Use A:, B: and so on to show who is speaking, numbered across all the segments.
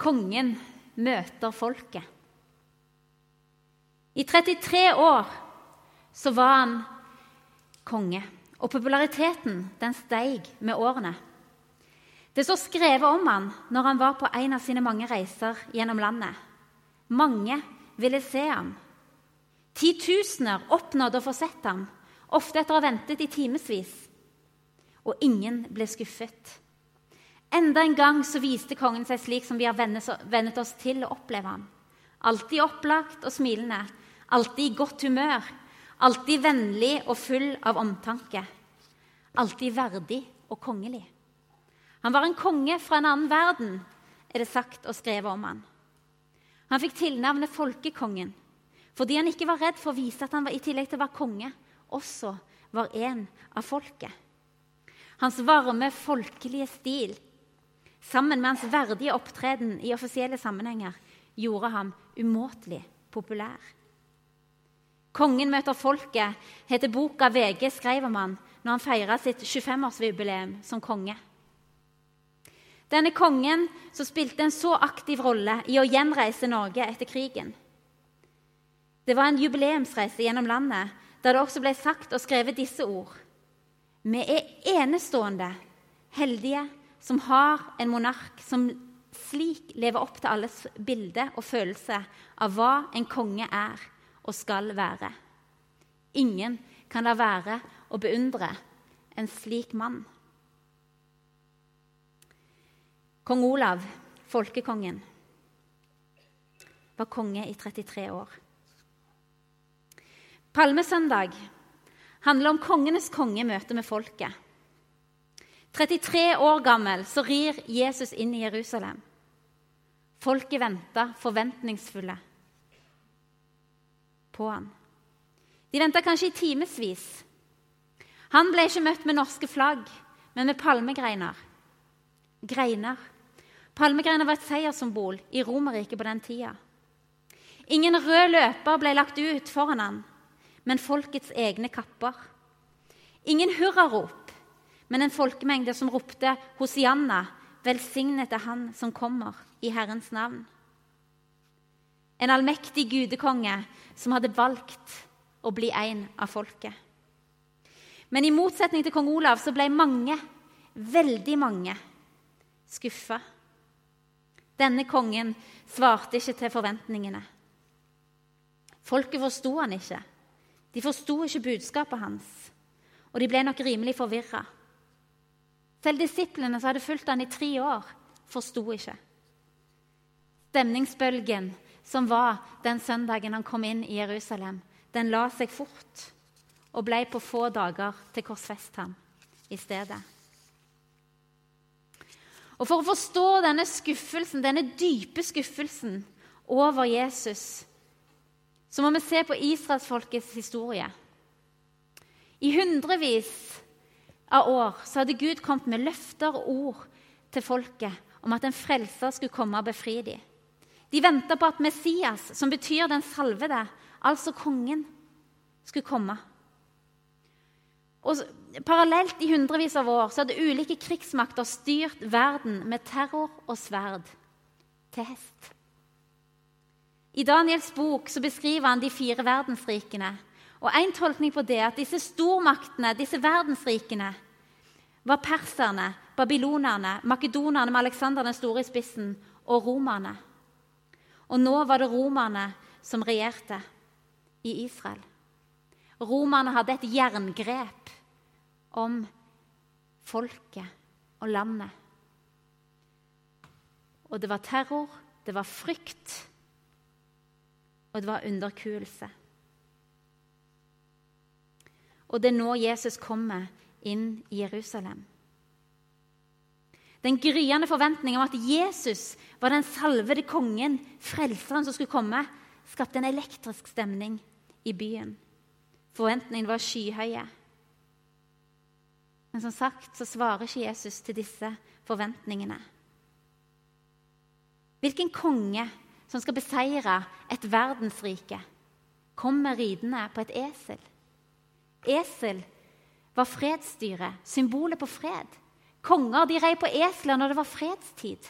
A: kongen møter folket. I 33 år så var han konge, og populariteten den steig med årene. Det står skrevet om han når han var på en av sine mange reiser gjennom landet. Mange ville se ham. Titusener oppnådde å få sett ham, ofte etter å ha ventet i timevis. Og ingen ble skuffet. Enda en gang så viste kongen seg slik som vi har vennet oss til å oppleve ham. Alltid opplagt og smilende, alltid i godt humør, alltid vennlig og full av omtanke. Alltid verdig og kongelig. Han var en konge fra en annen verden, er det sagt og skrevet om han. Han fikk tilnavnet Folkekongen fordi han ikke var redd for å vise at han var, i tillegg til å være konge, også var en av folket. Hans varme, folkelige stil sammen med hans verdige opptreden i offisielle sammenhenger gjorde ham umåtelig populær. 'Kongen møter folket' heter boka VG skrev om han når han feira sitt 25-årsjubileum som konge. Denne kongen som spilte en så aktiv rolle i å gjenreise Norge etter krigen. Det var en jubileumsreise gjennom landet der det også ble sagt og skrevet disse ord. Vi er enestående heldige som har en monark som slik lever opp til alles bilde og følelse av hva en konge er og skal være. Ingen kan la være å beundre en slik mann. Kong Olav, folkekongen, var konge i 33 år. Palmesøndag handler om kongenes konge møte med folket. 33 år gammel så rir Jesus inn i Jerusalem. Folket venta forventningsfulle på han. De venta kanskje i timevis. Han ble ikke møtt med norske flagg, men med palmegreiner. Greiner Palmegreiner var et seierssymbol i Romerriket på den tida. Ingen rød løper ble lagt ut foran han, men folkets egne kapper. Ingen hurrarop, men en folkemengde som ropte Hosianna, velsignet er Han som kommer i Herrens navn. En allmektig gudekonge som hadde valgt å bli en av folket. Men i motsetning til kong Olav så ble mange, veldig mange, skuffa. Denne kongen svarte ikke til forventningene. Folket forsto han ikke. De forsto ikke budskapet hans, og de ble nok rimelig forvirra. Selv disiplene som hadde fulgt han i tre år, forsto ikke. Stemningsbølgen som var den søndagen han kom inn i Jerusalem, den la seg fort og ble på få dager til korsfest ham i stedet. Og For å forstå denne skuffelsen, denne dype skuffelsen over Jesus, så må vi se på israelsfolkets historie. I hundrevis av år så hadde Gud kommet med løfter og ord til folket om at en frelser skulle komme og befri dem. De venta på at Messias, som betyr den salvede, altså kongen, skulle komme. Og Parallelt i hundrevis av år så hadde ulike krigsmakter styrt verden med terror og sverd til hest. I Daniels bok så beskriver han de fire verdensrikene. Og En tolkning på det er at disse stormaktene, disse verdensrikene, var perserne, babylonerne, makedonerne med Aleksander den store i spissen og romerne. Og nå var det romerne som regjerte i Israel. Romerne hadde et jerngrep om folket og landet. Og det var terror, det var frykt, og det var underkuelse. Og det er nå Jesus kommer inn i Jerusalem. Den gryende forventningen om at Jesus var den salvede kongen, frelseren som skulle komme, skapte en elektrisk stemning i byen. Forventningene var skyhøye. Men som sagt så svarer ikke Jesus til disse forventningene. Hvilken konge som skal beseire et verdensrike, kommer ridende på et esel? Esel var fredsdyret, symbolet på fred. Konger de rei på esler når det var fredstid.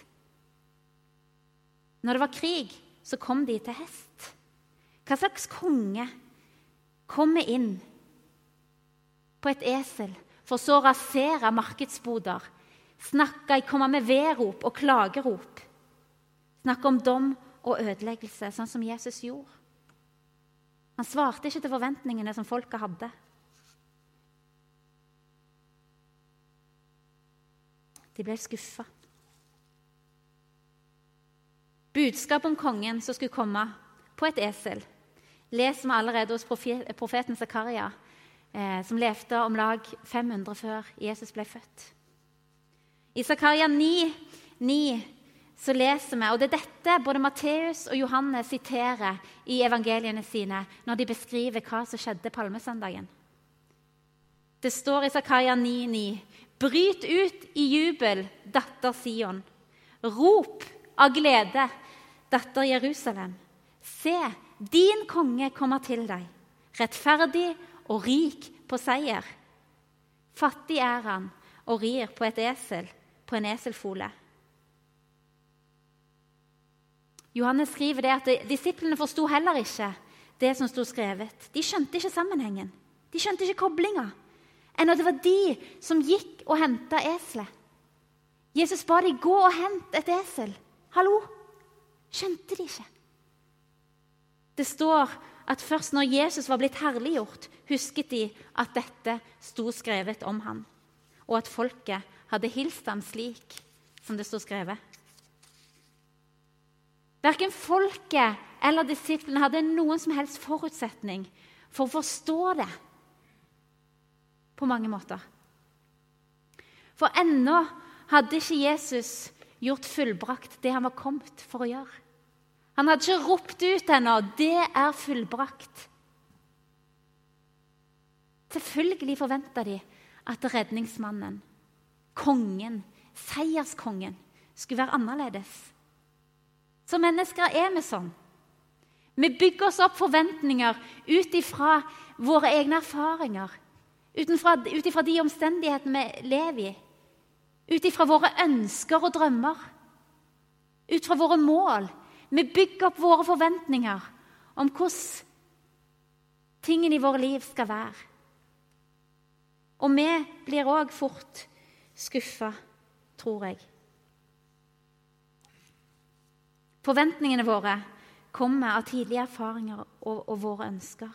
A: Når det var krig, så kom de til hest. Hva slags konge kommer inn på et esel for så å rasere markedsboder, snakke, komme med vedrop og klagerop, snakke om dom og ødeleggelse, sånn som Jesus gjorde? Han svarte ikke til forventningene som folket hadde. De ble skuffa. Budskapet om kongen som skulle komme på et esel, leser vi allerede hos profeten Zakaria, eh, som levde om lag 500 før Jesus ble født. I Zakaria 9, 9 så leser vi, og det er dette både Matteus og Johannes siterer i evangeliene sine når de beskriver hva som skjedde palmesøndagen. Det står i Zakaria 9,9.: Bryt ut i jubel, datter Sion. Rop av glede, datter Jerusalem. Se, din konge kommer til deg, rettferdig og rik på seier. Fattig er han og rir på et esel, på en eselfole. Johannes skriver det at Disiplene forsto heller ikke det som sto skrevet. De skjønte ikke sammenhengen. De skjønte ikke koblinga. Enn at det var de som gikk og henta eselet. Jesus ba de gå og hente et esel. Hallo? Skjønte de ikke? Det står at først når Jesus var blitt herliggjort, husket de at dette sto skrevet om ham, og at folket hadde hilst ham slik som det sto skrevet. Verken folket eller disiplene hadde noen som helst forutsetning for å forstå det på mange måter. For ennå hadde ikke Jesus gjort fullbrakt det han var kommet for å gjøre. Han hadde ikke ropt ut ennå 'Det er fullbrakt'. Selvfølgelig forventa de at redningsmannen, kongen, seierskongen, skulle være annerledes. Som mennesker er vi sånn. Vi bygger oss opp forventninger ut ifra våre egne erfaringer. Ut ifra de omstendighetene vi lever i. Ut ifra våre ønsker og drømmer. Ut fra våre mål. Vi bygger opp våre forventninger om hvordan tingene i våre liv skal være. Og vi blir òg fort skuffa, tror jeg. Forventningene våre kommer av tidlige erfaringer og, og, våre ønsker.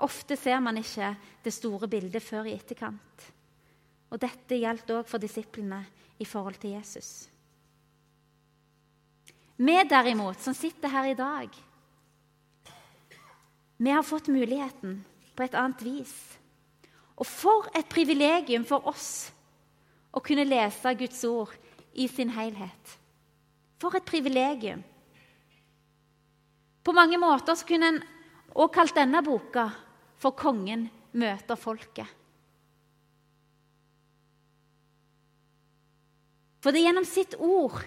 A: Ofte ser man ikke det store bildet før i etterkant. Og Dette gjaldt òg for disiplene i forhold til Jesus. Vi derimot, som sitter her i dag, vi har fått muligheten på et annet vis. Og for et privilegium for oss å kunne lese Guds ord i sin helhet. For et privilegium. På mange måter kunne en også kalt denne boka for 'Kongen møter folket'. For det er gjennom sitt ord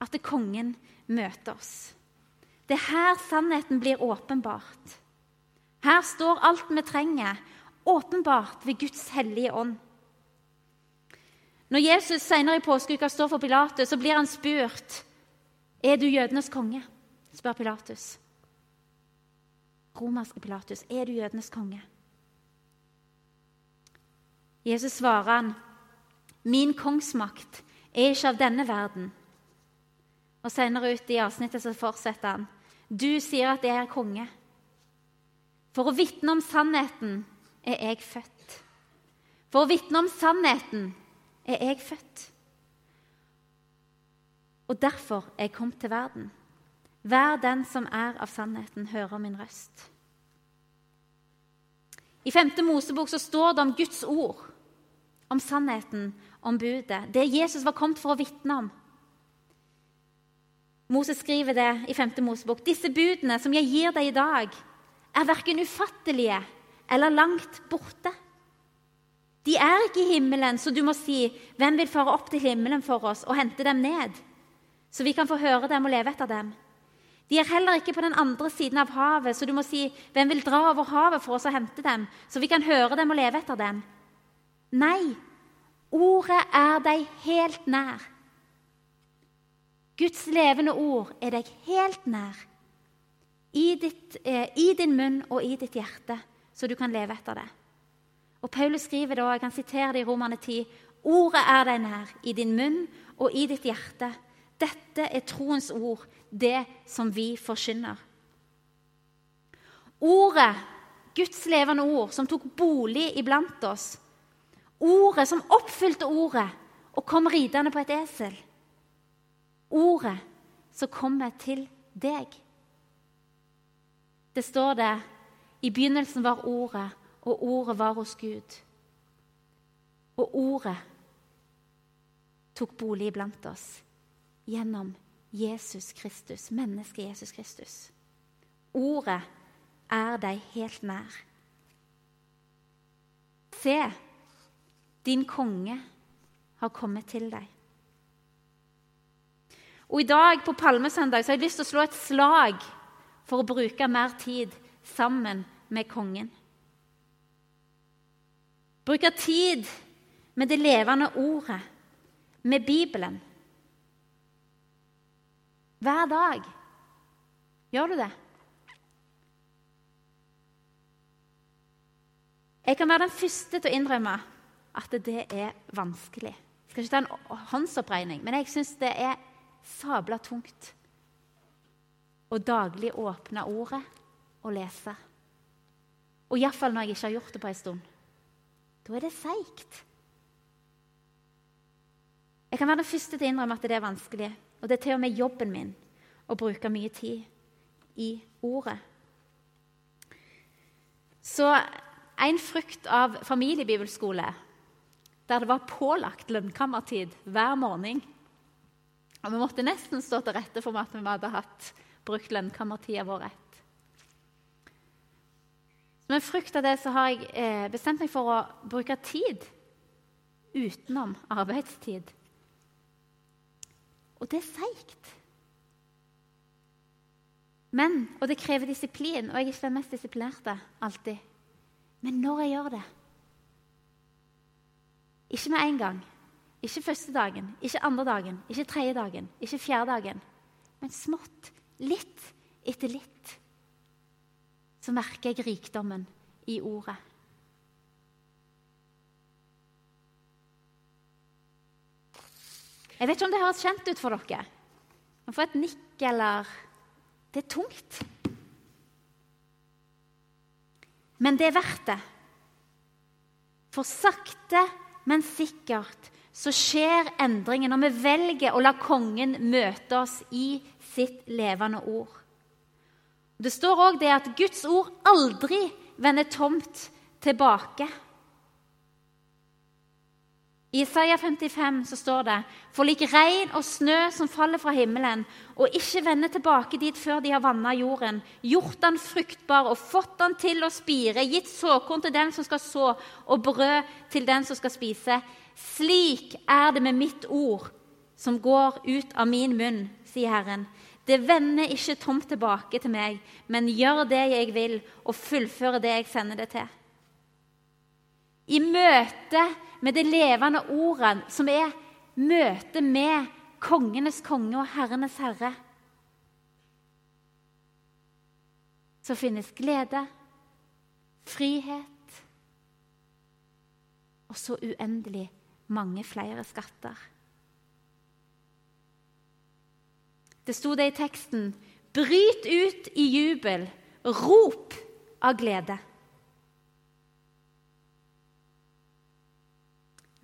A: at kongen møter oss. Det er her sannheten blir åpenbart. Her står alt vi trenger, åpenbart ved Guds hellige ånd. Når Jesus senere i påskeuka står for Pilatus, så blir han spurt er du jødenes konge. spør Pilatus. Romerske Pilatus, er du jødenes konge? Jesus svarer han, min kongsmakt er ikke av denne verden. Og Senere ut i avsnittet så fortsetter han, du sier at jeg er konge. For å vitne om sannheten er jeg født. For å vitne om sannheten er jeg født. Og derfor er jeg kommet til verden. Hver den som er av sannheten, hører min røst. I 5. Mosebok så står det om Guds ord, om sannheten, om budet. Det Jesus var kommet for å vitne om. Moses skriver det i 5. Mosebok. Disse budene som jeg gir deg i dag, er verken ufattelige eller langt borte. De er ikke i himmelen, så du må si, 'Hvem vil fare opp til himmelen for oss og hente dem ned?' Så vi kan få høre dem og leve etter dem. De er heller ikke på den andre siden av havet, så du må si, 'Hvem vil dra over havet for oss og hente dem?' Så vi kan høre dem og leve etter dem. Nei, ordet er deg helt nær. Guds levende ord er deg helt nær. I, ditt, eh, I, din munn og i ditt hjerte, så du kan leve etter det. Og Paulus skriver da, jeg kan sitere det i Romane 10, Ordet er deg nær, i din munn og i ditt hjerte. Dette er troens ord, det som vi forkynner. Ordet, Guds levende ord, som tok bolig iblant oss. Ordet som oppfylte ordet og kom ridende på et esel. Ordet som kommer til deg. Det står det i begynnelsen var Ordet, og Ordet var hos Gud. Og Ordet tok bolig blant oss gjennom Jesus Kristus, mennesket Jesus Kristus. Ordet er deg helt nær. Se, din konge har kommet til deg. Og I dag på Palmesøndag så har jeg lyst til å slå et slag for å bruke mer tid sammen med kongen. Bruke tid med det levende ordet, med Bibelen. Hver dag. Gjør du det? Jeg kan være den første til å innrømme at det er vanskelig. Jeg skal ikke ta en håndsoppregning, men jeg syns det er sabla tungt å daglig åpne ordet og lese. Og iallfall når jeg ikke har gjort det på en stund. Da er det seigt. Jeg kan være den første til å innrømme at det er vanskelig. Og det er til og med jobben min å bruke mye tid i ordet. Så en frukt av familiebibelskole der det var pålagt lønnkammertid hver morgen Og vi måtte nesten stå til rette for at vi hadde hatt brukt lønnkammertida vår rett. Som en frukt av det så har jeg eh, bestemt meg for å bruke tid utenom arbeidstid. Og det er seigt. Men, Og det krever disiplin, og jeg er ikke den mest disiplinerte alltid. Men når jeg gjør det Ikke med en gang, ikke første dagen, ikke andre dagen, ikke tredje dagen, ikke fjerde dagen, men smått, litt etter litt, så merker jeg rikdommen i ordet. Jeg vet ikke om det høres kjent ut for dere. Man får et nikk eller Det er tungt. Men det er verdt det. For sakte, men sikkert så skjer endringen når vi velger å la kongen møte oss i sitt levende ord. Det står òg det at Guds ord aldri vender tomt tilbake. I Isaiah 55 så står det For lik regn og snø som faller fra himmelen, og ikke vender tilbake dit før de har vanna jorden, gjort den fruktbar og fått den til å spire, gitt såkorn til den som skal så, og brød til den som skal spise. Slik er det med mitt ord som går ut av min munn, sier Herren. Det vender ikke tomt tilbake til meg, men gjør det jeg vil, og fullfører det jeg sender det til. I møte med det levende ordet, som er møtet med kongenes konge og herrenes herre, så finnes glede, frihet og så uendelig mange flere skatter. Det sto det i teksten Bryt ut i jubel, rop av glede.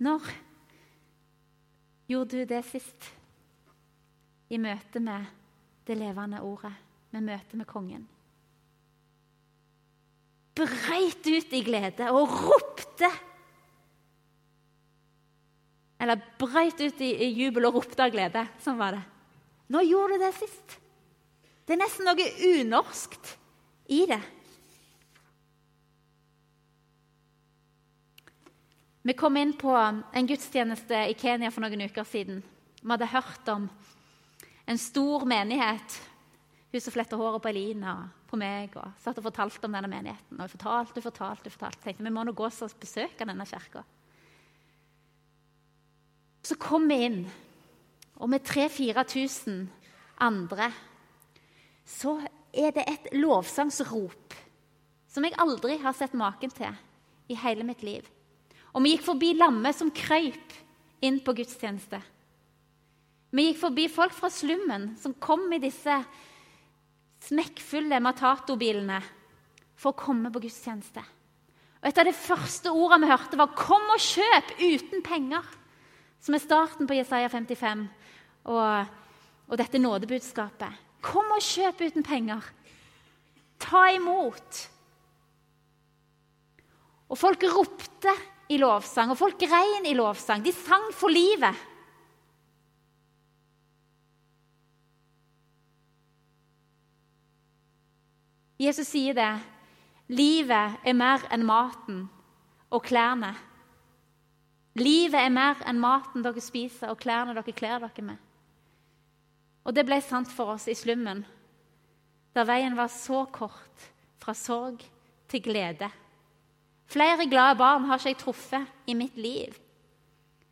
A: Når gjorde du det sist? I møte med det levende ordet, med møte med kongen. Breit ut i glede og ropte. Eller breit ut i, i jubel og ropte av glede. Sånn var det. Når gjorde du det sist? Det er nesten noe unorskt i det. Vi kom inn på en gudstjeneste i Kenya for noen uker siden. Vi hadde hørt om en stor menighet. Hun som fletter håret på Elina på meg. og satt og fortalte om denne menigheten. Og vi fortalte og fortalte, og fortalte. tenkte vi må nå gå og besøke denne kirka. Så kom vi inn, og med 3000-4000 andre, så er det et lovsangsrop som jeg aldri har sett maken til i hele mitt liv. Og vi gikk forbi lammet som krøyp inn på gudstjeneste. Vi gikk forbi folk fra slummen som kom i disse smekkfulle Matato-bilene for å komme på gudstjeneste. Og Et av de første ordene vi hørte, var 'Kom og kjøp uten penger', som er starten på Jesaja 55 og, og dette nådebudskapet. Kom og kjøp uten penger. Ta imot. Og folk ropte i lovsang, og folk grein i lovsang. De sang for livet. Jesus sier det. Livet er mer enn maten og klærne. Livet er mer enn maten dere spiser, og klærne dere kler dere med. Og det ble sant for oss i slummen, der veien var så kort fra sorg til glede. Flere glade barn har ikke jeg truffet i mitt liv.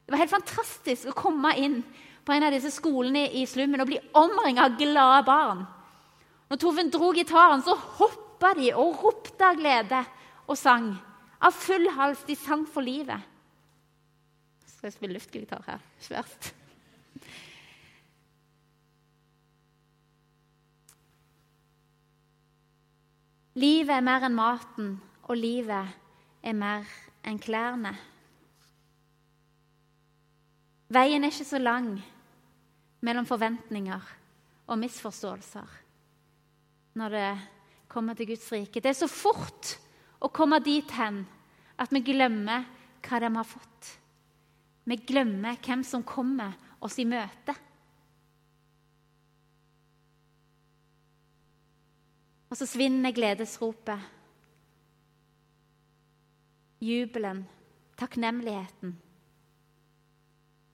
A: Det var helt fantastisk å komme inn på en av disse skolene i slummen og bli omringet av glade barn. Når Torfinn dro gitaren, så hoppa de og ropte av glede og sang. Av full hals. De sang for livet. Skal jeg spille luftgitar her? Ikke verst. Livet er mer enn maten, og livet er mer enn klærne. Veien er ikke så lang mellom forventninger og misforståelser når det kommer til Guds rike. Det er så fort å komme dit hen at vi glemmer hva de har fått. Vi glemmer hvem som kommer oss i møte. Og så svinner gledesropet jubelen, takknemligheten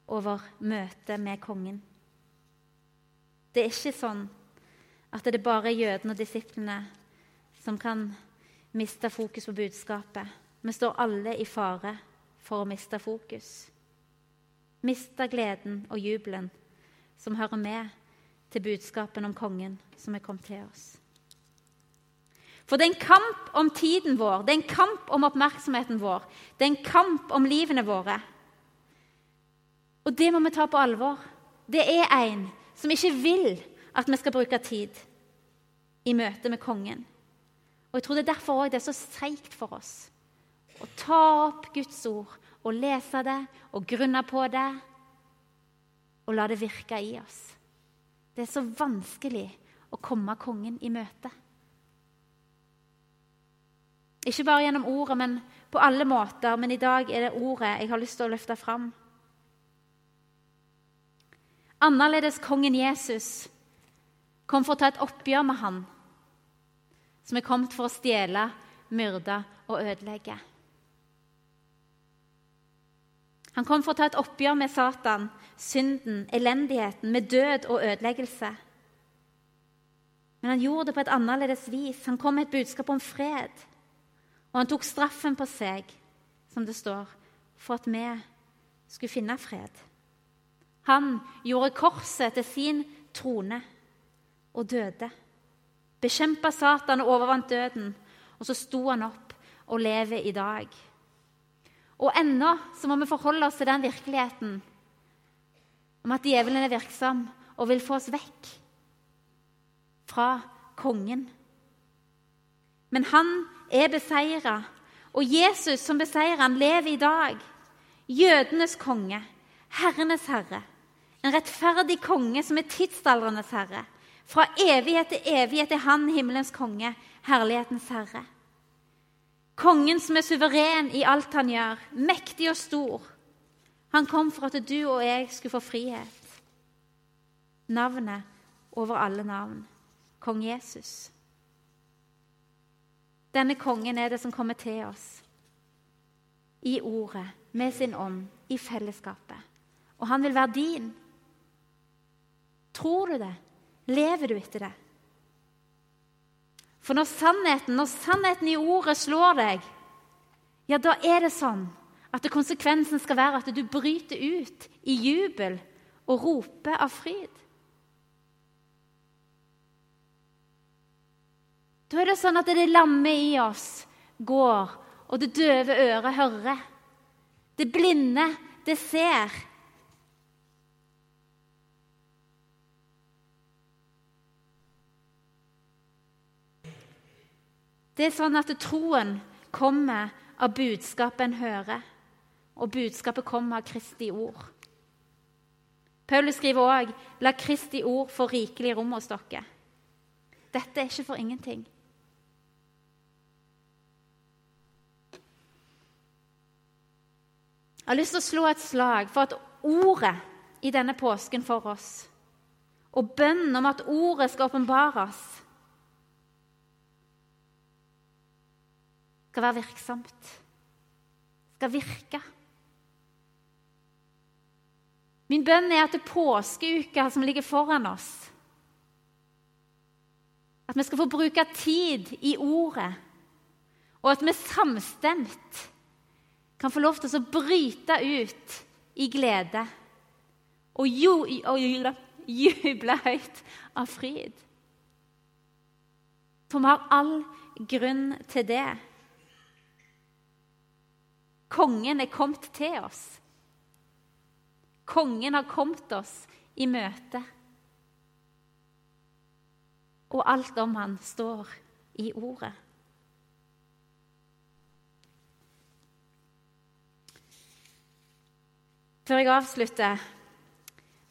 A: over møtet med kongen. Det er ikke sånn at det er bare jødene og disiplene som kan miste fokus på budskapet. Vi står alle i fare for å miste fokus. Miste gleden og jubelen som hører med til budskapen om kongen som er kommet til oss. For det er en kamp om tiden vår, det er en kamp om oppmerksomheten vår. Det er en kamp om livene våre. Og det må vi ta på alvor. Det er en som ikke vil at vi skal bruke tid i møte med kongen. Og jeg tror Det er derfor også det er så seigt for oss å ta opp Guds ord og lese det og grunne på det og la det virke i oss. Det er så vanskelig å komme kongen i møte. Ikke bare gjennom ordet, men på alle måter. Men i dag er det ordet jeg har lyst til å løfte fram. Annerledes kongen Jesus kom for å ta et oppgjør med han som er kommet for å stjele, myrde og ødelegge. Han kom for å ta et oppgjør med Satan, synden, elendigheten, med død og ødeleggelse. Men han gjorde det på et annerledes vis. Han kom med et budskap om fred. Og han tok straffen på seg, som det står, for at vi skulle finne fred. Han gjorde korset til sin trone og døde. Bekjempa Satan og overvant døden. Og så sto han opp og lever i dag. Og ennå så må vi forholde oss til den virkeligheten om at djevelen er virksom og vil få oss vekk fra kongen. Men han er beseira. Og Jesus som beseirer han lever i dag. Jødenes konge, herrenes herre. En rettferdig konge som er tidsaldrenes herre. Fra evighet til evighet er han himmelens konge, herlighetens herre. Kongen som er suveren i alt han gjør, mektig og stor. Han kom for at du og jeg skulle få frihet. Navnet over alle navn. Kong Jesus. Denne kongen er det som kommer til oss i ordet, med sin ånd, i fellesskapet. Og han vil være din. Tror du det? Lever du etter det? For når sannheten, når sannheten i ordet slår deg, ja, da er det sånn at konsekvensen skal være at du bryter ut i jubel og roper av fryd. Da er det sånn at det lamme i oss går, og det døve øret hører. Det blinde, det ser. Det er sånn at troen kommer av budskapet en hører, og budskapet kommer av Kristi ord. Paulus skriver òg 'La Kristi ord få rikelig rom hos dere'. Dette er ikke for ingenting. Jeg har lyst til å slå et slag for at ordet i denne påsken for oss, og bønnen om at ordet skal åpenbares, skal være virksomt, skal virke. Min bønn er at det påskeuka som ligger foran oss At vi skal få bruke tid i ordet, og at vi samstemt kan få lov til å bryte ut i glede og, jo, og juble høyt av fryd. For vi har all grunn til det. Kongen er kommet til oss. Kongen har kommet oss i møte. Og alt om han står i ordet. Før jeg avslutter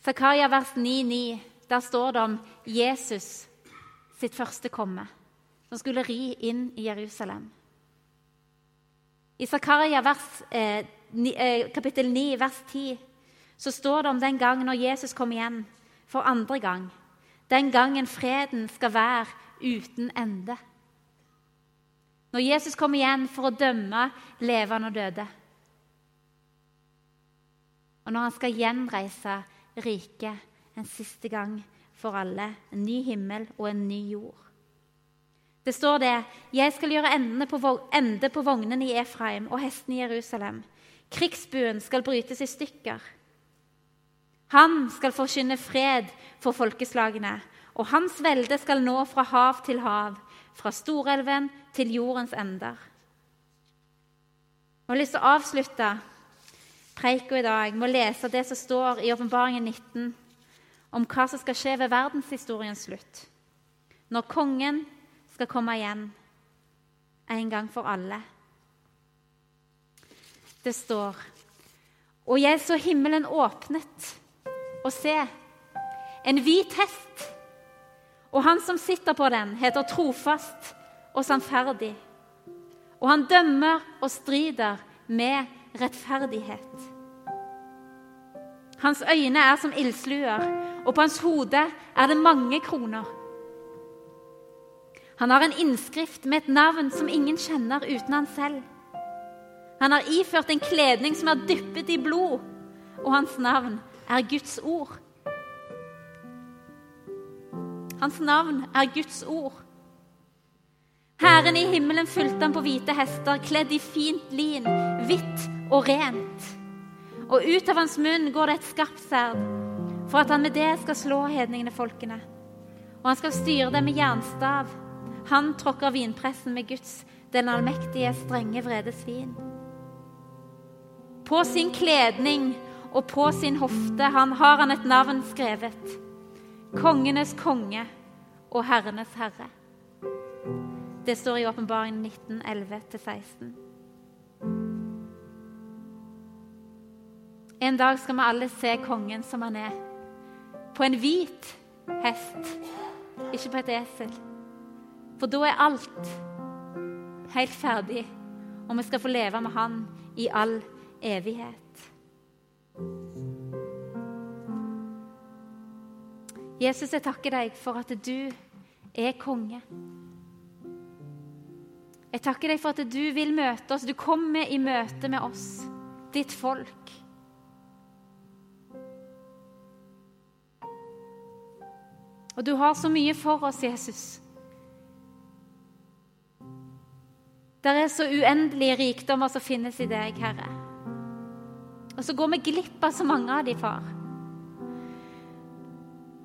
A: Zakaria vers 9-9, der står det om Jesus sitt første komme, som skulle ri inn i Jerusalem. I Zakaria eh, eh, kapittel 9, vers 10, så står det om den gangen når Jesus kom igjen for andre gang. Den gangen freden skal være uten ende. Når Jesus kom igjen for å dømme levende og døde. Og når han skal gjenreise riket en siste gang for alle, en ny himmel og en ny jord. Det står det Jeg skal gjøre ende på, ende på vognene i Efraim og hestene i Jerusalem. Krigsbuen skal brytes i stykker. Han skal forkynne fred for folkeslagene, og hans velde skal nå fra hav til hav, fra Storelven til jordens ender. Jeg har lyst til å avslutte preika i dag med å lese det som står i Åpenbaringen 19 om hva som skal skje ved verdenshistoriens slutt. Når kongen skal komme igjen en gang for alle. Det står Og jeg så himmelen åpnet, og se, en hvit hest. Og han som sitter på den, heter trofast og sannferdig. Og han dømmer og strider med rettferdighet. Hans øyne er som ildsluer, og på hans hode er det mange kroner. Han har en innskrift med et navn som ingen kjenner uten han selv. Han har iført en kledning som er dyppet i blod, og hans navn er Guds ord. Hans navn er Guds ord. Herren i himmelen fulgte ham på hvite hester, kledd i fint lin, hvitt og rent. Og ut av hans munn går det et skarpt sverd, for at han med det skal slå hedningene folkene. Og han skal styre dem med jernstav. Han tråkker vinpressen med Guds, den allmektige, strenge vredes vin. På sin kledning og på sin hofte han har han et navn skrevet. Kongenes konge og herrenes herre. Det står i Åpenbaringen 19, 11-16. En dag skal vi alle se kongen som han er. På en hvit hest, ikke på et esel. For da er alt helt ferdig, og vi skal få leve med Han i all evighet. Jesus, jeg takker deg for at du er konge. Jeg takker deg for at du vil møte oss. Du kommer i møte med oss, ditt folk. Og du har så mye for oss, Jesus. Det er så uendelige rikdommer som finnes i deg, Herre. Og så går vi glipp av så mange av de, far.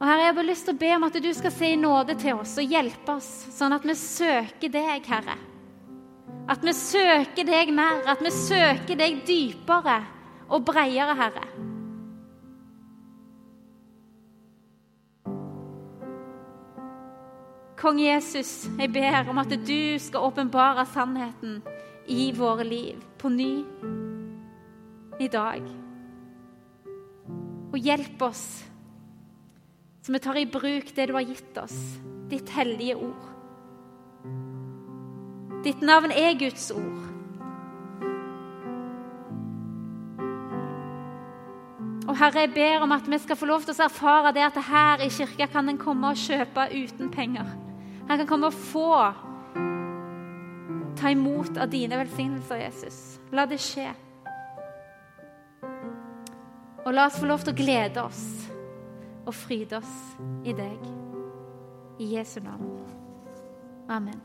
A: Og Herre, jeg har bare lyst til å be om at du skal se i nåde til oss og hjelpe oss, sånn at vi søker deg, Herre. At vi søker deg mer, at vi søker deg dypere og bredere, Herre. Kong Jesus, jeg ber om at du skal åpenbare sannheten i våre liv på ny i dag. Og hjelp oss så vi tar i bruk det du har gitt oss, ditt hellige ord. Ditt navn er Guds ord. Og Herre, jeg ber om at vi skal få lov til å erfare det at her i kirka kan en komme og kjøpe uten penger. Her kan komme og få ta imot av dine velsignelser, Jesus. La det skje. Og la oss få lov til å glede oss og fryde oss i deg. I Jesu navn. Amen.